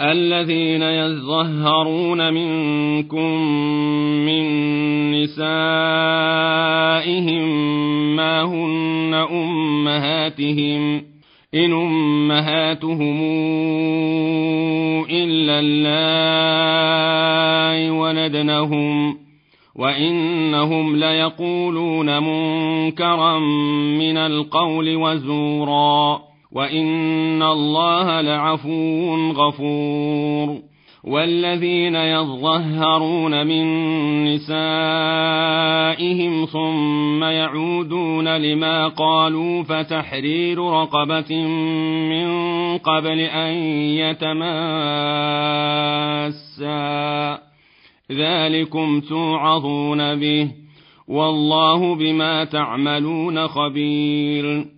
الذين يظهرون منكم من نسائهم ما هن أمهاتهم إن أمهاتهم إلا اللائي ولدنهم وإنهم ليقولون منكرا من القول وزورا. وإن الله لعفو غفور. والذين يظهرون من نسائهم ثم يعودون لما قالوا فتحرير رقبة من قبل أن يتماسا. ذلكم توعظون به والله بما تعملون خبير.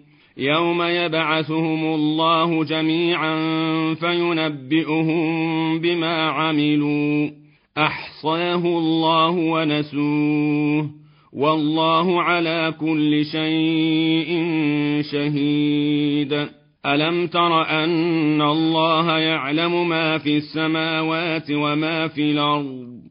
يوم يبعثهم الله جميعا فينبئهم بما عملوا احصاه الله ونسوه والله على كل شيء شهيد الم تر ان الله يعلم ما في السماوات وما في الأرض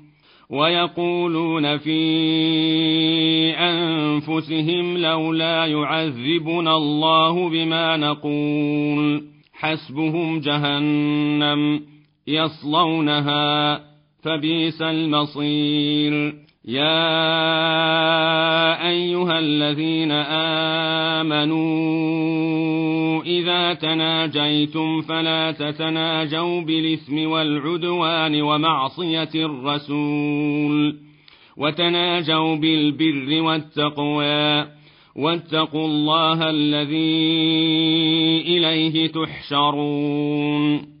ويقولون في أنفسهم لولا يعذبنا الله بما نقول. حسبهم جهنم يصلونها فبئس المصير. يا أيها الذين آمنوا إذا تناجيتم فلا تتناجوا بالإثم والعدوان ومعصية الرسول. وتناجوا بالبر والتقوى. واتقوا الله الذي إليه تحشرون.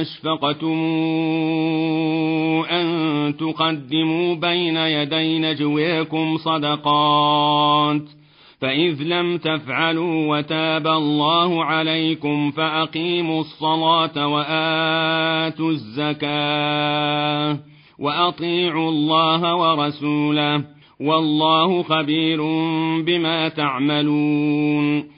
أشفقتم أن تقدموا بين يدي نجويكم صدقات فإذ لم تفعلوا وتاب الله عليكم فأقيموا الصلاة وآتوا الزكاة وأطيعوا الله ورسوله والله خبير بما تعملون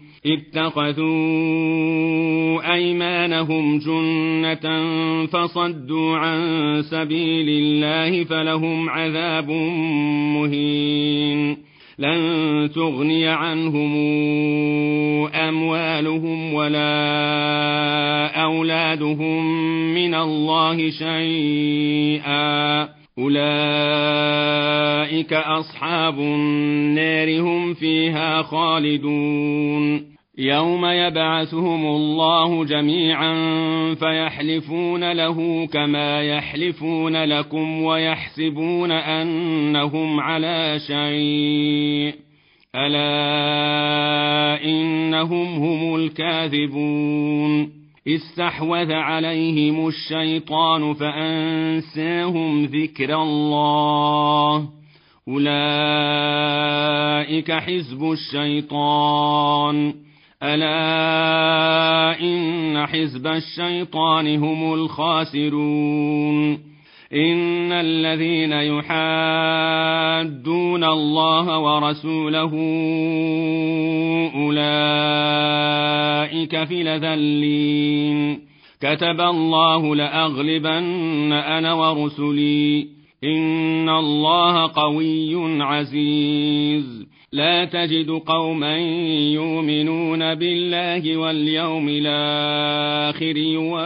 اتخذوا أيمانهم جنة فصدوا عن سبيل الله فلهم عذاب مهين. لن تغني عنهم أموالهم ولا أولادهم من الله شيئا. أولئك أصحاب النار هم فيها خالدون يوم يبعثهم الله جميعا فيحلفون له كما يحلفون لكم ويحسبون انهم على شيء الا انهم هم الكاذبون استحوذ عليهم الشيطان فانساهم ذكر الله أولئك حزب الشيطان. ألا إن حزب الشيطان هم الخاسرون. إن الذين يحادون الله ورسوله أولئك في لذلين كتب الله لأغلبن أنا ورسلي. إن الله قوي عزيز. لا تجد قوما يؤمنون بالله واليوم الآخر يوادون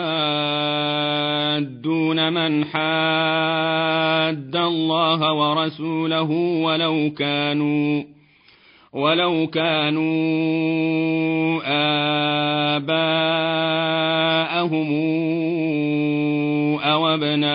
من حاد الله ورسوله ولو كانوا ولو كانوا آباءهم أو أبناءهم